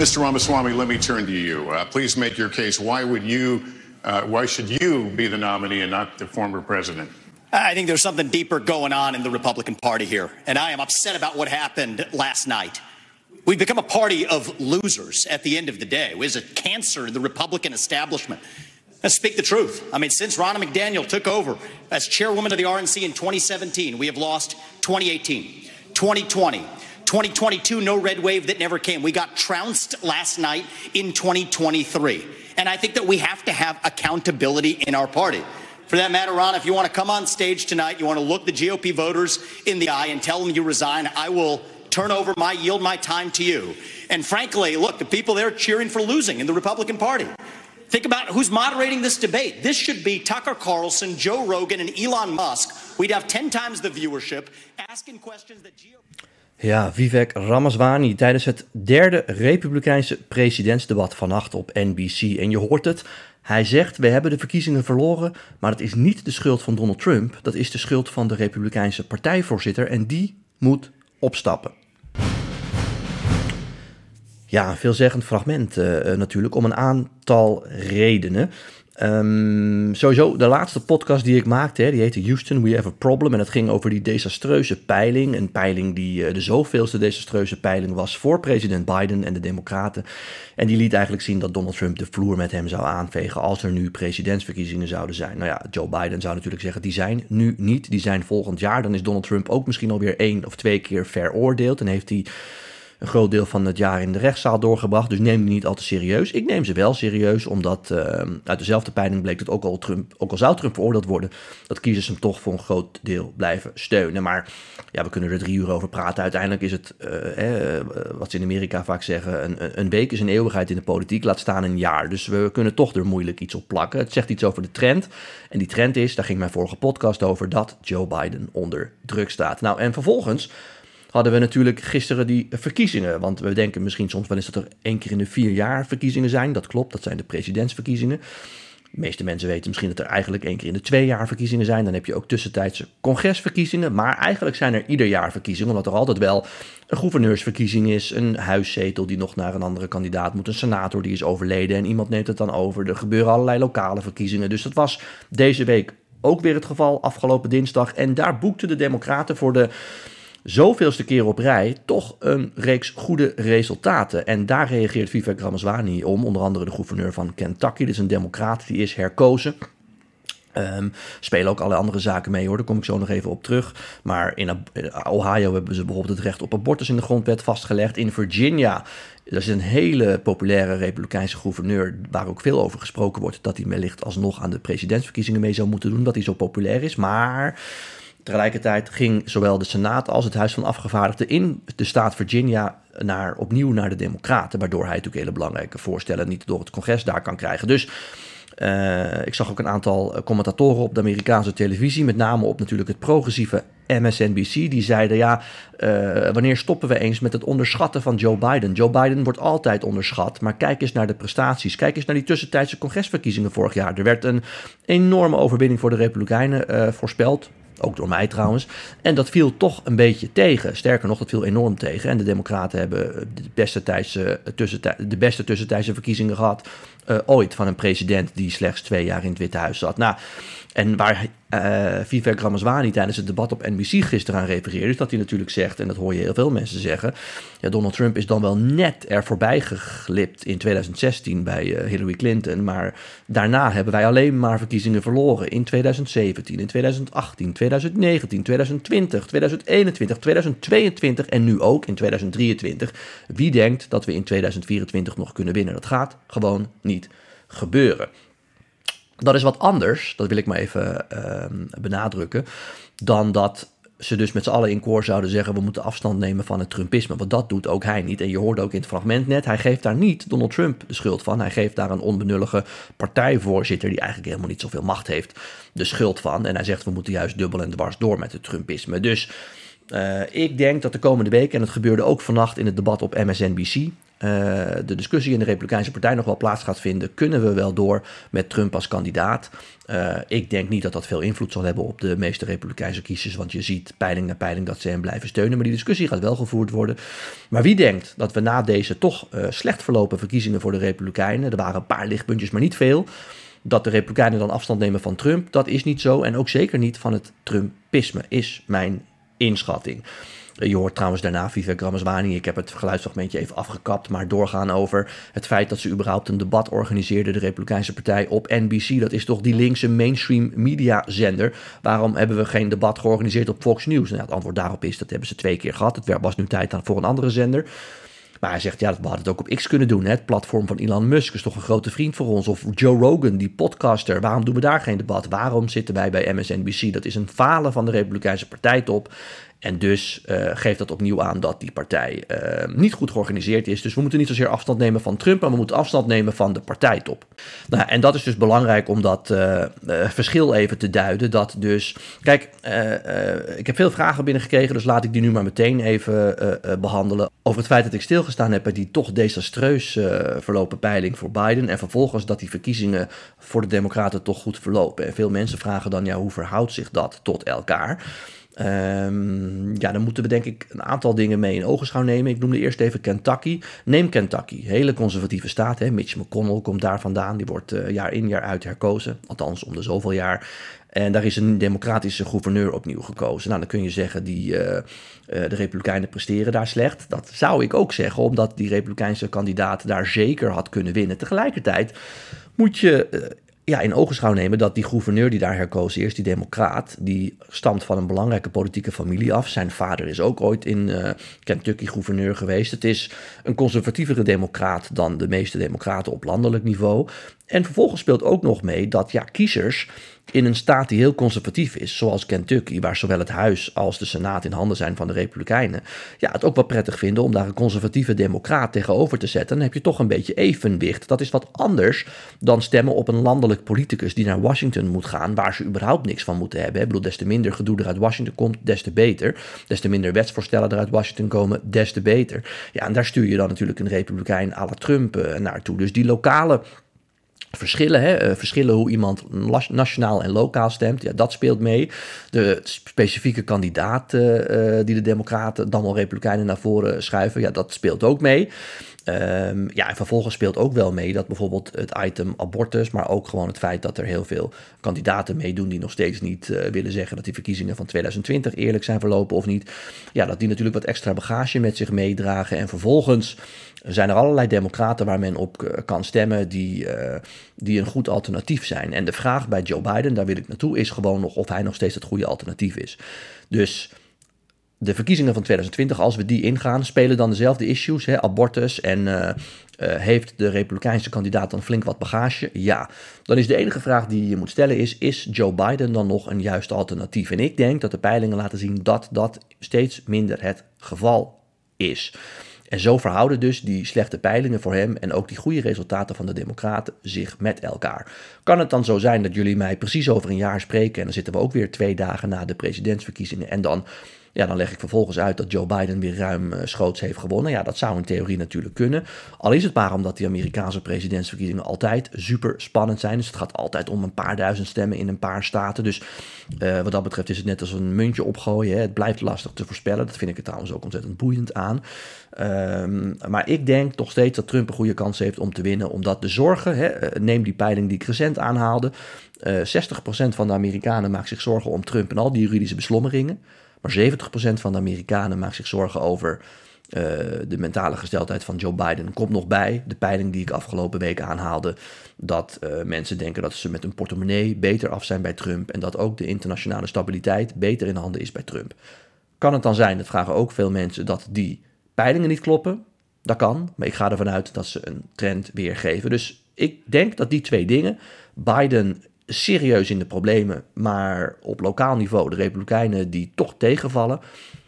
Mr. Ramaswamy, let me turn to you. Uh, please make your case. Why would you, uh, why should you be the nominee and not the former president? I think there's something deeper going on in the Republican Party here, and I am upset about what happened last night. We've become a party of losers at the end of the day. It was a cancer in the Republican establishment. Let's speak the truth. I mean, since Ronna McDaniel took over as chairwoman of the RNC in 2017, we have lost 2018, 2020, 2022, no red wave that never came. We got trounced last night in 2023. And I think that we have to have accountability in our party. For that matter, Ron, if you want to come on stage tonight, you want to look the GOP voters in the eye and tell them you resign, I will turn over my yield my time to you. And frankly, look, the people there cheering for losing in the Republican Party. Think about who's moderating this debate. This should be Tucker Carlson, Joe Rogan, and Elon Musk. We'd have 10 times the viewership asking questions that GOP. Ja, Vivek Ramaswamy tijdens het derde Republikeinse presidentsdebat vannacht op NBC. En je hoort het, hij zegt: We hebben de verkiezingen verloren, maar het is niet de schuld van Donald Trump. Dat is de schuld van de Republikeinse partijvoorzitter en die moet opstappen. Ja, een veelzeggend fragment uh, natuurlijk om een aantal redenen. Um, sowieso, de laatste podcast die ik maakte, die heette Houston, We Have a Problem. En het ging over die desastreuze peiling. Een peiling die uh, de zoveelste desastreuze peiling was voor president Biden en de Democraten. En die liet eigenlijk zien dat Donald Trump de vloer met hem zou aanvegen als er nu presidentsverkiezingen zouden zijn. Nou ja, Joe Biden zou natuurlijk zeggen, die zijn nu niet, die zijn volgend jaar. Dan is Donald Trump ook misschien alweer één of twee keer veroordeeld en heeft hij een groot deel van het jaar in de rechtszaal doorgebracht. Dus neem die niet al te serieus. Ik neem ze wel serieus, omdat uh, uit dezelfde peiling bleek dat ook al, Trump, ook al zou Trump veroordeeld worden, dat kiezers hem toch voor een groot deel blijven steunen. Maar ja, we kunnen er drie uur over praten. Uiteindelijk is het, uh, eh, wat ze in Amerika vaak zeggen, een, een week is een eeuwigheid in de politiek, laat staan een jaar. Dus we kunnen toch er moeilijk iets op plakken. Het zegt iets over de trend. En die trend is, daar ging mijn vorige podcast over, dat Joe Biden onder druk staat. Nou, en vervolgens hadden we natuurlijk gisteren die verkiezingen. Want we denken misschien soms wel eens dat er één keer in de vier jaar verkiezingen zijn. Dat klopt, dat zijn de presidentsverkiezingen. De meeste mensen weten misschien dat er eigenlijk één keer in de twee jaar verkiezingen zijn. Dan heb je ook tussentijdse congresverkiezingen. Maar eigenlijk zijn er ieder jaar verkiezingen, omdat er altijd wel een gouverneursverkiezing is, een huiszetel die nog naar een andere kandidaat moet, een senator die is overleden en iemand neemt het dan over. Er gebeuren allerlei lokale verkiezingen. Dus dat was deze week ook weer het geval, afgelopen dinsdag. En daar boekten de Democraten voor de zoveelste keer op rij toch een reeks goede resultaten. En daar reageert Vivek Ramaswamy om, onder andere de gouverneur van Kentucky. Is een democraat, die is herkozen. Um, spelen ook alle andere zaken mee hoor, daar kom ik zo nog even op terug. Maar in Ohio hebben ze bijvoorbeeld het recht op abortus in de grondwet vastgelegd. In Virginia, dat is een hele populaire republikeinse gouverneur, waar ook veel over gesproken wordt, dat hij wellicht alsnog aan de presidentsverkiezingen mee zou moeten doen, dat hij zo populair is. Maar Tegelijkertijd ging zowel de Senaat als het Huis van Afgevaardigden in de staat Virginia naar, opnieuw naar de Democraten, waardoor hij natuurlijk hele belangrijke voorstellen niet door het congres daar kan krijgen. Dus uh, ik zag ook een aantal eh, commentatoren op de Amerikaanse televisie, met name op natuurlijk het progressieve MSNBC, die zeiden ja, uh, wanneer stoppen we eens met het onderschatten van Joe Biden? Joe Biden wordt altijd onderschat, maar kijk eens naar de prestaties. Kijk eens naar die tussentijdse congresverkiezingen vorig jaar. Er werd een enorme overwinning voor de Republikeinen voorspeld. Ook door mij trouwens. En dat viel toch een beetje tegen. Sterker nog, dat viel enorm tegen. En de Democraten hebben de beste, tijdse, de beste tussentijdse verkiezingen gehad. Uh, ooit van een president die slechts twee jaar in het Witte Huis zat. Nou, en waar uh, Vivek Ramaswamy tijdens het debat op NBC gisteren aan refereerde, is dat hij natuurlijk zegt, en dat hoor je heel veel mensen zeggen, ja, Donald Trump is dan wel net er voorbij geglipt in 2016 bij uh, Hillary Clinton, maar daarna hebben wij alleen maar verkiezingen verloren in 2017, in 2018, 2019, 2020, 2021, 2022 en nu ook in 2023. Wie denkt dat we in 2024 nog kunnen winnen? Dat gaat gewoon niet gebeuren. Dat is wat anders, dat wil ik maar even uh, benadrukken, dan dat ze dus met z'n allen in koor zouden zeggen: we moeten afstand nemen van het Trumpisme. Want dat doet ook hij niet. En je hoorde ook in het fragment net: hij geeft daar niet Donald Trump de schuld van. Hij geeft daar een onbenullige partijvoorzitter, die eigenlijk helemaal niet zoveel macht heeft, de schuld van. En hij zegt: we moeten juist dubbel en dwars door met het Trumpisme. Dus uh, ik denk dat de komende week, en het gebeurde ook vannacht in het debat op MSNBC, de discussie in de Republikeinse Partij nog wel plaats gaat vinden, kunnen we wel door met Trump als kandidaat. ik denk niet dat dat veel invloed zal hebben op de meeste Republikeinse kiezers, want je ziet peiling na peiling dat ze hem blijven steunen. Maar die discussie gaat wel gevoerd worden. Maar wie denkt dat we na deze toch slecht verlopen verkiezingen voor de Republikeinen, er waren een paar lichtpuntjes, maar niet veel dat de Republikeinen dan afstand nemen van Trump. Dat is niet zo. En ook zeker niet van het Trumpisme, is mijn inschatting. Je hoort trouwens daarna Vivek Ramaswamy, ik heb het geluidsfragmentje even afgekapt, maar doorgaan over het feit dat ze überhaupt een debat organiseerde, de Republikeinse Partij, op NBC. Dat is toch die linkse mainstream media zender. Waarom hebben we geen debat georganiseerd op Fox News? Nou, het antwoord daarop is, dat hebben ze twee keer gehad. Het was nu tijd voor een andere zender. Maar hij zegt, ja, we hadden het ook op X kunnen doen. Hè? Het platform van Elon Musk is toch een grote vriend voor ons. Of Joe Rogan, die podcaster. Waarom doen we daar geen debat? Waarom zitten wij bij MSNBC? Dat is een falen van de Republikeinse Partij top. En dus uh, geeft dat opnieuw aan dat die partij uh, niet goed georganiseerd is. Dus we moeten niet zozeer afstand nemen van Trump, maar we moeten afstand nemen van de partijtop. Nou, en dat is dus belangrijk om dat uh, verschil even te duiden. Dat dus, kijk, ik heb veel vragen binnengekregen, dus laat ik die nu maar meteen even behandelen. Over het feit dat ik stilgestaan heb bij die toch desastreus verlopen peiling voor Biden. En vervolgens dat die verkiezingen voor de Democraten toch goed verlopen. En veel mensen vragen dan, ja, hoe verhoudt zich dat tot elkaar? Um, ja, dan moeten we denk ik een aantal dingen mee in ogenschouw nemen. Ik noemde eerst even Kentucky. Neem Kentucky, hele conservatieve staat. Hè. Mitch McConnell komt daar vandaan. Die wordt uh, jaar in jaar uit herkozen. Althans, om de zoveel jaar. En daar is een democratische gouverneur opnieuw gekozen. Nou, dan kun je zeggen, die, uh, uh, de Republikeinen presteren daar slecht. Dat zou ik ook zeggen, omdat die Republikeinse kandidaat daar zeker had kunnen winnen. Tegelijkertijd moet je ja, in ogenschouw nemen dat die gouverneur die daar herkozen is, die democraat, die stamt van een belangrijke politieke familie af. Zijn vader is ook ooit in uh, Kentucky gouverneur geweest. Het is een conservatievere democraat dan de meeste democraten op landelijk niveau. En vervolgens speelt ook nog mee dat ja, kiezers in een staat die heel conservatief is, zoals Kentucky, waar zowel het huis als de senaat in handen zijn van de Republikeinen, ja, het ook wel prettig vinden om daar een conservatieve democraat tegenover te zetten. Dan heb je toch een beetje evenwicht. Dat is wat anders dan stemmen op een landelijk politicus die naar Washington moet gaan, waar ze überhaupt niks van moeten hebben. Ik bedoel, des te minder gedoe er uit Washington komt, des te beter. Des te minder wetsvoorstellen er uit Washington komen, des te beter. Ja, en daar stuur je dan natuurlijk een Republikein à la Trump uh, naartoe. Dus die lokale verschillen. Hè? Uh, verschillen hoe iemand nationaal en lokaal stemt. Ja, dat speelt mee. De specifieke kandidaat uh, die de Democraten, dan wel Republikeinen, naar voren schuiven. Ja, dat speelt ook mee. Um, ja, en vervolgens speelt ook wel mee dat bijvoorbeeld het item abortus, maar ook gewoon het feit dat er heel veel kandidaten meedoen die nog steeds niet uh, willen zeggen dat die verkiezingen van 2020 eerlijk zijn verlopen of niet. Ja, dat die natuurlijk wat extra bagage met zich meedragen. En vervolgens zijn er allerlei democraten waar men op uh, kan stemmen die, uh, die een goed alternatief zijn. En de vraag bij Joe Biden, daar wil ik naartoe, is gewoon nog of hij nog steeds het goede alternatief is. Dus de verkiezingen van 2020, als we die ingaan, spelen dan dezelfde issues, hè, abortus en uh, uh, heeft de Republikeinse kandidaat dan flink wat bagage? Ja. Dan is de enige vraag die je moet stellen is, is Joe Biden dan nog een juist alternatief? En ik denk dat de peilingen laten zien dat dat steeds minder het geval is. En zo verhouden dus die slechte peilingen voor hem en ook die goede resultaten van de Democraten zich met elkaar. Kan het dan zo zijn dat jullie mij precies over een jaar spreken en dan zitten we ook weer twee dagen na de presidentsverkiezingen en dan ja, dan leg ik vervolgens uit dat Joe Biden weer ruim uh, schoots heeft gewonnen. Ja, dat zou in theorie natuurlijk kunnen. Al is het maar omdat die Amerikaanse presidentsverkiezingen altijd super spannend zijn. Dus het gaat altijd om een paar duizend stemmen in een paar staten. Dus uh, wat dat betreft is het net als een muntje opgooien. Hè. Het blijft lastig te voorspellen. Dat vind ik er trouwens ook ontzettend boeiend aan. Um, maar ik denk nog steeds dat Trump een goede kans heeft om te winnen. Omdat de zorgen, hè, eh, neem die peiling die ik recent aanhaalde. Uh, 60% van de Amerikanen maakt zich zorgen om Trump en al die juridische beslommeringen. Maar 70% van de Amerikanen maakt zich zorgen over uh, de mentale gesteldheid van Joe Biden. Komt nog bij de peiling die ik afgelopen week aanhaalde. Dat uh, mensen denken dat ze met hun portemonnee beter af zijn bij Trump. En dat ook de internationale stabiliteit beter in handen is bij Trump. Kan het dan zijn, dat vragen ook veel mensen, dat die peilingen niet kloppen? Dat kan, maar ik ga ervan uit dat ze een trend weergeven. Dus ik denk dat die twee dingen, Biden serieus in de problemen, maar op lokaal niveau de Republikeinen die toch tegenvallen,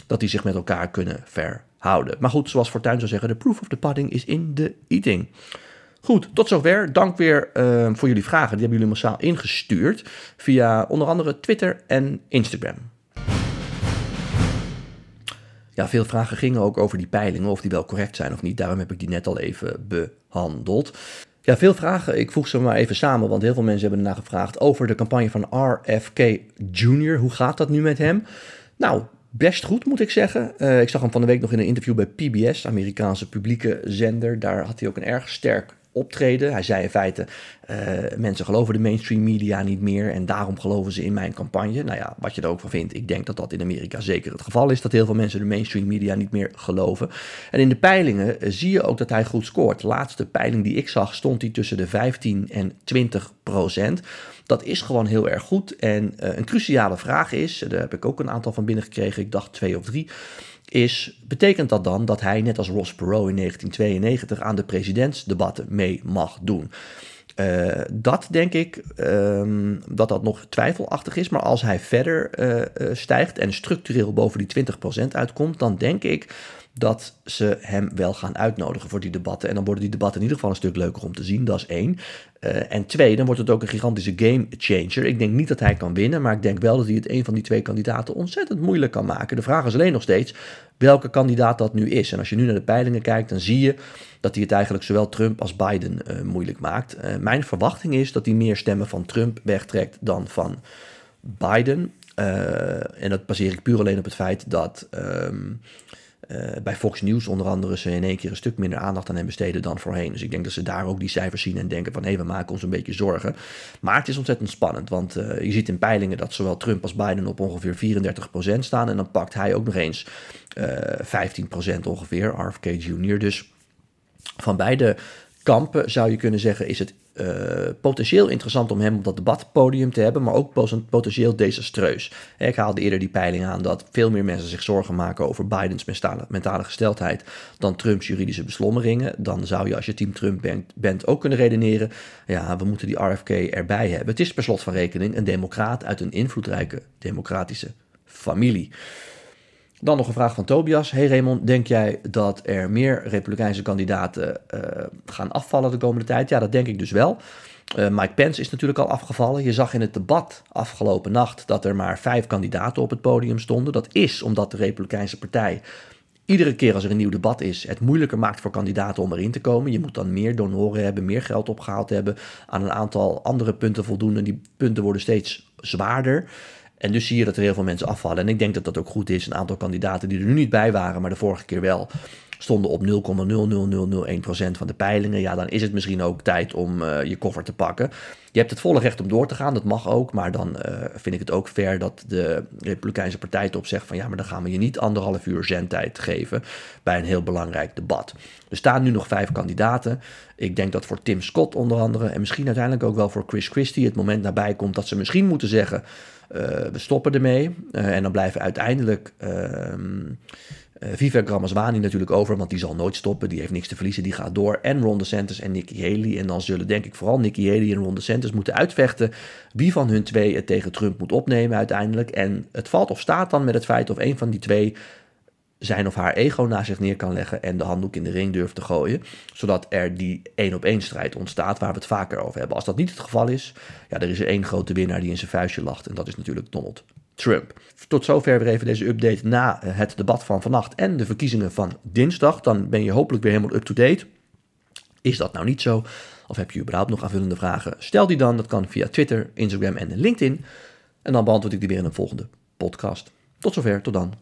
dat die zich met elkaar kunnen verhouden. Maar goed, zoals Fortuyn zou zeggen, de proof of the pudding is in the eating. Goed, tot zover. Dank weer uh, voor jullie vragen. Die hebben jullie massaal ingestuurd via onder andere Twitter en Instagram. Ja, veel vragen gingen ook over die peilingen, of die wel correct zijn of niet. Daarom heb ik die net al even behandeld. Ja, veel vragen. Ik voeg ze maar even samen, want heel veel mensen hebben ernaar gevraagd over de campagne van RFK Jr. Hoe gaat dat nu met hem? Nou, best goed moet ik zeggen. Uh, ik zag hem van de week nog in een interview bij PBS, Amerikaanse publieke zender. Daar had hij ook een erg sterk optreden. Hij zei in feite, uh, mensen geloven de mainstream media niet meer en daarom geloven ze in mijn campagne. Nou ja, wat je er ook van vindt, ik denk dat dat in Amerika zeker het geval is, dat heel veel mensen de mainstream media niet meer geloven. En in de peilingen uh, zie je ook dat hij goed scoort. De laatste peiling die ik zag stond hij tussen de 15 en 20 procent. Dat is gewoon heel erg goed. En uh, een cruciale vraag is, daar heb ik ook een aantal van binnengekregen, ik dacht twee of drie is, betekent dat dan dat hij, net als Ross Perot in 1992, aan de presidentsdebatten mee mag doen? Uh, dat denk ik um, dat dat nog twijfelachtig is. Maar als hij verder uh, uh, stijgt en structureel boven die 20% uitkomt, dan denk ik dat ze hem wel gaan uitnodigen voor die debatten. En dan worden die debatten in ieder geval een stuk leuker om te zien, dat is één. Uh, en twee, dan wordt het ook een gigantische game changer. Ik denk niet dat hij kan winnen, maar ik denk wel dat hij het een van die twee kandidaten ontzettend moeilijk kan maken. De vraag is alleen nog steeds welke kandidaat dat nu is. En als je nu naar de peilingen kijkt, dan zie je dat hij het eigenlijk zowel Trump als Biden uh, moeilijk maakt. Uh, mijn verwachting is dat hij meer stemmen van Trump wegtrekt dan van Biden. en dat baseer ik puur alleen op het feit dat. Uh, bij Fox News onder andere ze in één keer een stuk minder aandacht aan hem besteden dan voorheen. Dus ik denk dat ze daar ook die cijfers zien en denken van hé, we maken ons een beetje zorgen. Maar het is ontzettend spannend, want uh, je ziet in peilingen dat zowel Trump als Biden op ongeveer 34% staan. En dan pakt hij ook nog eens uh, 15% ongeveer, RFK Jr. Dus van beide kampen zou je kunnen zeggen is het uh, potentieel interessant om hem op dat debatpodium te hebben, maar ook potentieel desastreus. Ik haalde eerder die peiling aan dat veel meer mensen zich zorgen maken over Bidens mentale, mentale gesteldheid dan Trumps juridische beslommeringen. Dan zou je als je team Trump bent, bent ook kunnen redeneren, ja, we moeten die RFK erbij hebben. Het is per slot van rekening een democraat uit een invloedrijke democratische familie. Dan nog een vraag van Tobias. Hey Raymond, denk jij dat er meer Republikeinse kandidaten uh, gaan afvallen de komende tijd? Ja, dat denk ik dus wel. Uh, Mike Pence is natuurlijk al afgevallen. Je zag in het debat afgelopen nacht dat er maar vijf kandidaten op het podium stonden. Dat is omdat de Republikeinse Partij iedere keer als er een nieuw debat is, het moeilijker maakt voor kandidaten om erin te komen. Je moet dan meer donoren hebben, meer geld opgehaald hebben, aan een aantal andere punten voldoen. En die punten worden steeds zwaarder. En dus zie je dat er heel veel mensen afvallen. En ik denk dat dat ook goed is. Een aantal kandidaten die er nu niet bij waren, maar de vorige keer wel, stonden op 0,00001% van de peilingen. Ja, dan is het misschien ook tijd om uh, je koffer te pakken. Je hebt het volle recht om door te gaan, dat mag ook. Maar dan uh, vind ik het ook fair dat de Republikeinse Partij erop zegt van ja, maar dan gaan we je niet anderhalf uur zendtijd geven bij een heel belangrijk debat. Er staan nu nog vijf kandidaten. Ik denk dat voor Tim Scott onder andere en misschien uiteindelijk ook wel voor Chris Christie het moment nabij komt dat ze misschien moeten zeggen uh, we stoppen ermee. En dan blijven uiteindelijk uh, Vivek Ramaswamy natuurlijk over, want die zal nooit stoppen. Die heeft niks te verliezen, die gaat door. En Ron DeSantis en Nikki Haley. En dan zullen denk ik vooral Nikki Haley en Ron DeSantis moeten uitvechten wie van hun twee het tegen Trump moet opnemen uiteindelijk. En het valt of staat dan met het feit of een van die twee zijn of haar ego naast zich neer kan leggen en de handdoek in de ring durft te gooien. Zodat er die één op één strijd ontstaat waar we het vaker over hebben. Als dat niet het geval is, ja, er is er één grote winnaar die in zijn vuistje lacht. En dat is natuurlijk Donald Trump. Tot zover weer even deze update na het debat van vannacht en de verkiezingen van dinsdag. Dan ben je hopelijk weer helemaal up-to-date. Is dat nou niet zo? Of heb je überhaupt nog aanvullende vragen? Stel die dan. Dat kan via Twitter, Instagram en LinkedIn. En dan beantwoord ik die weer in een volgende podcast. Tot zover, tot dan.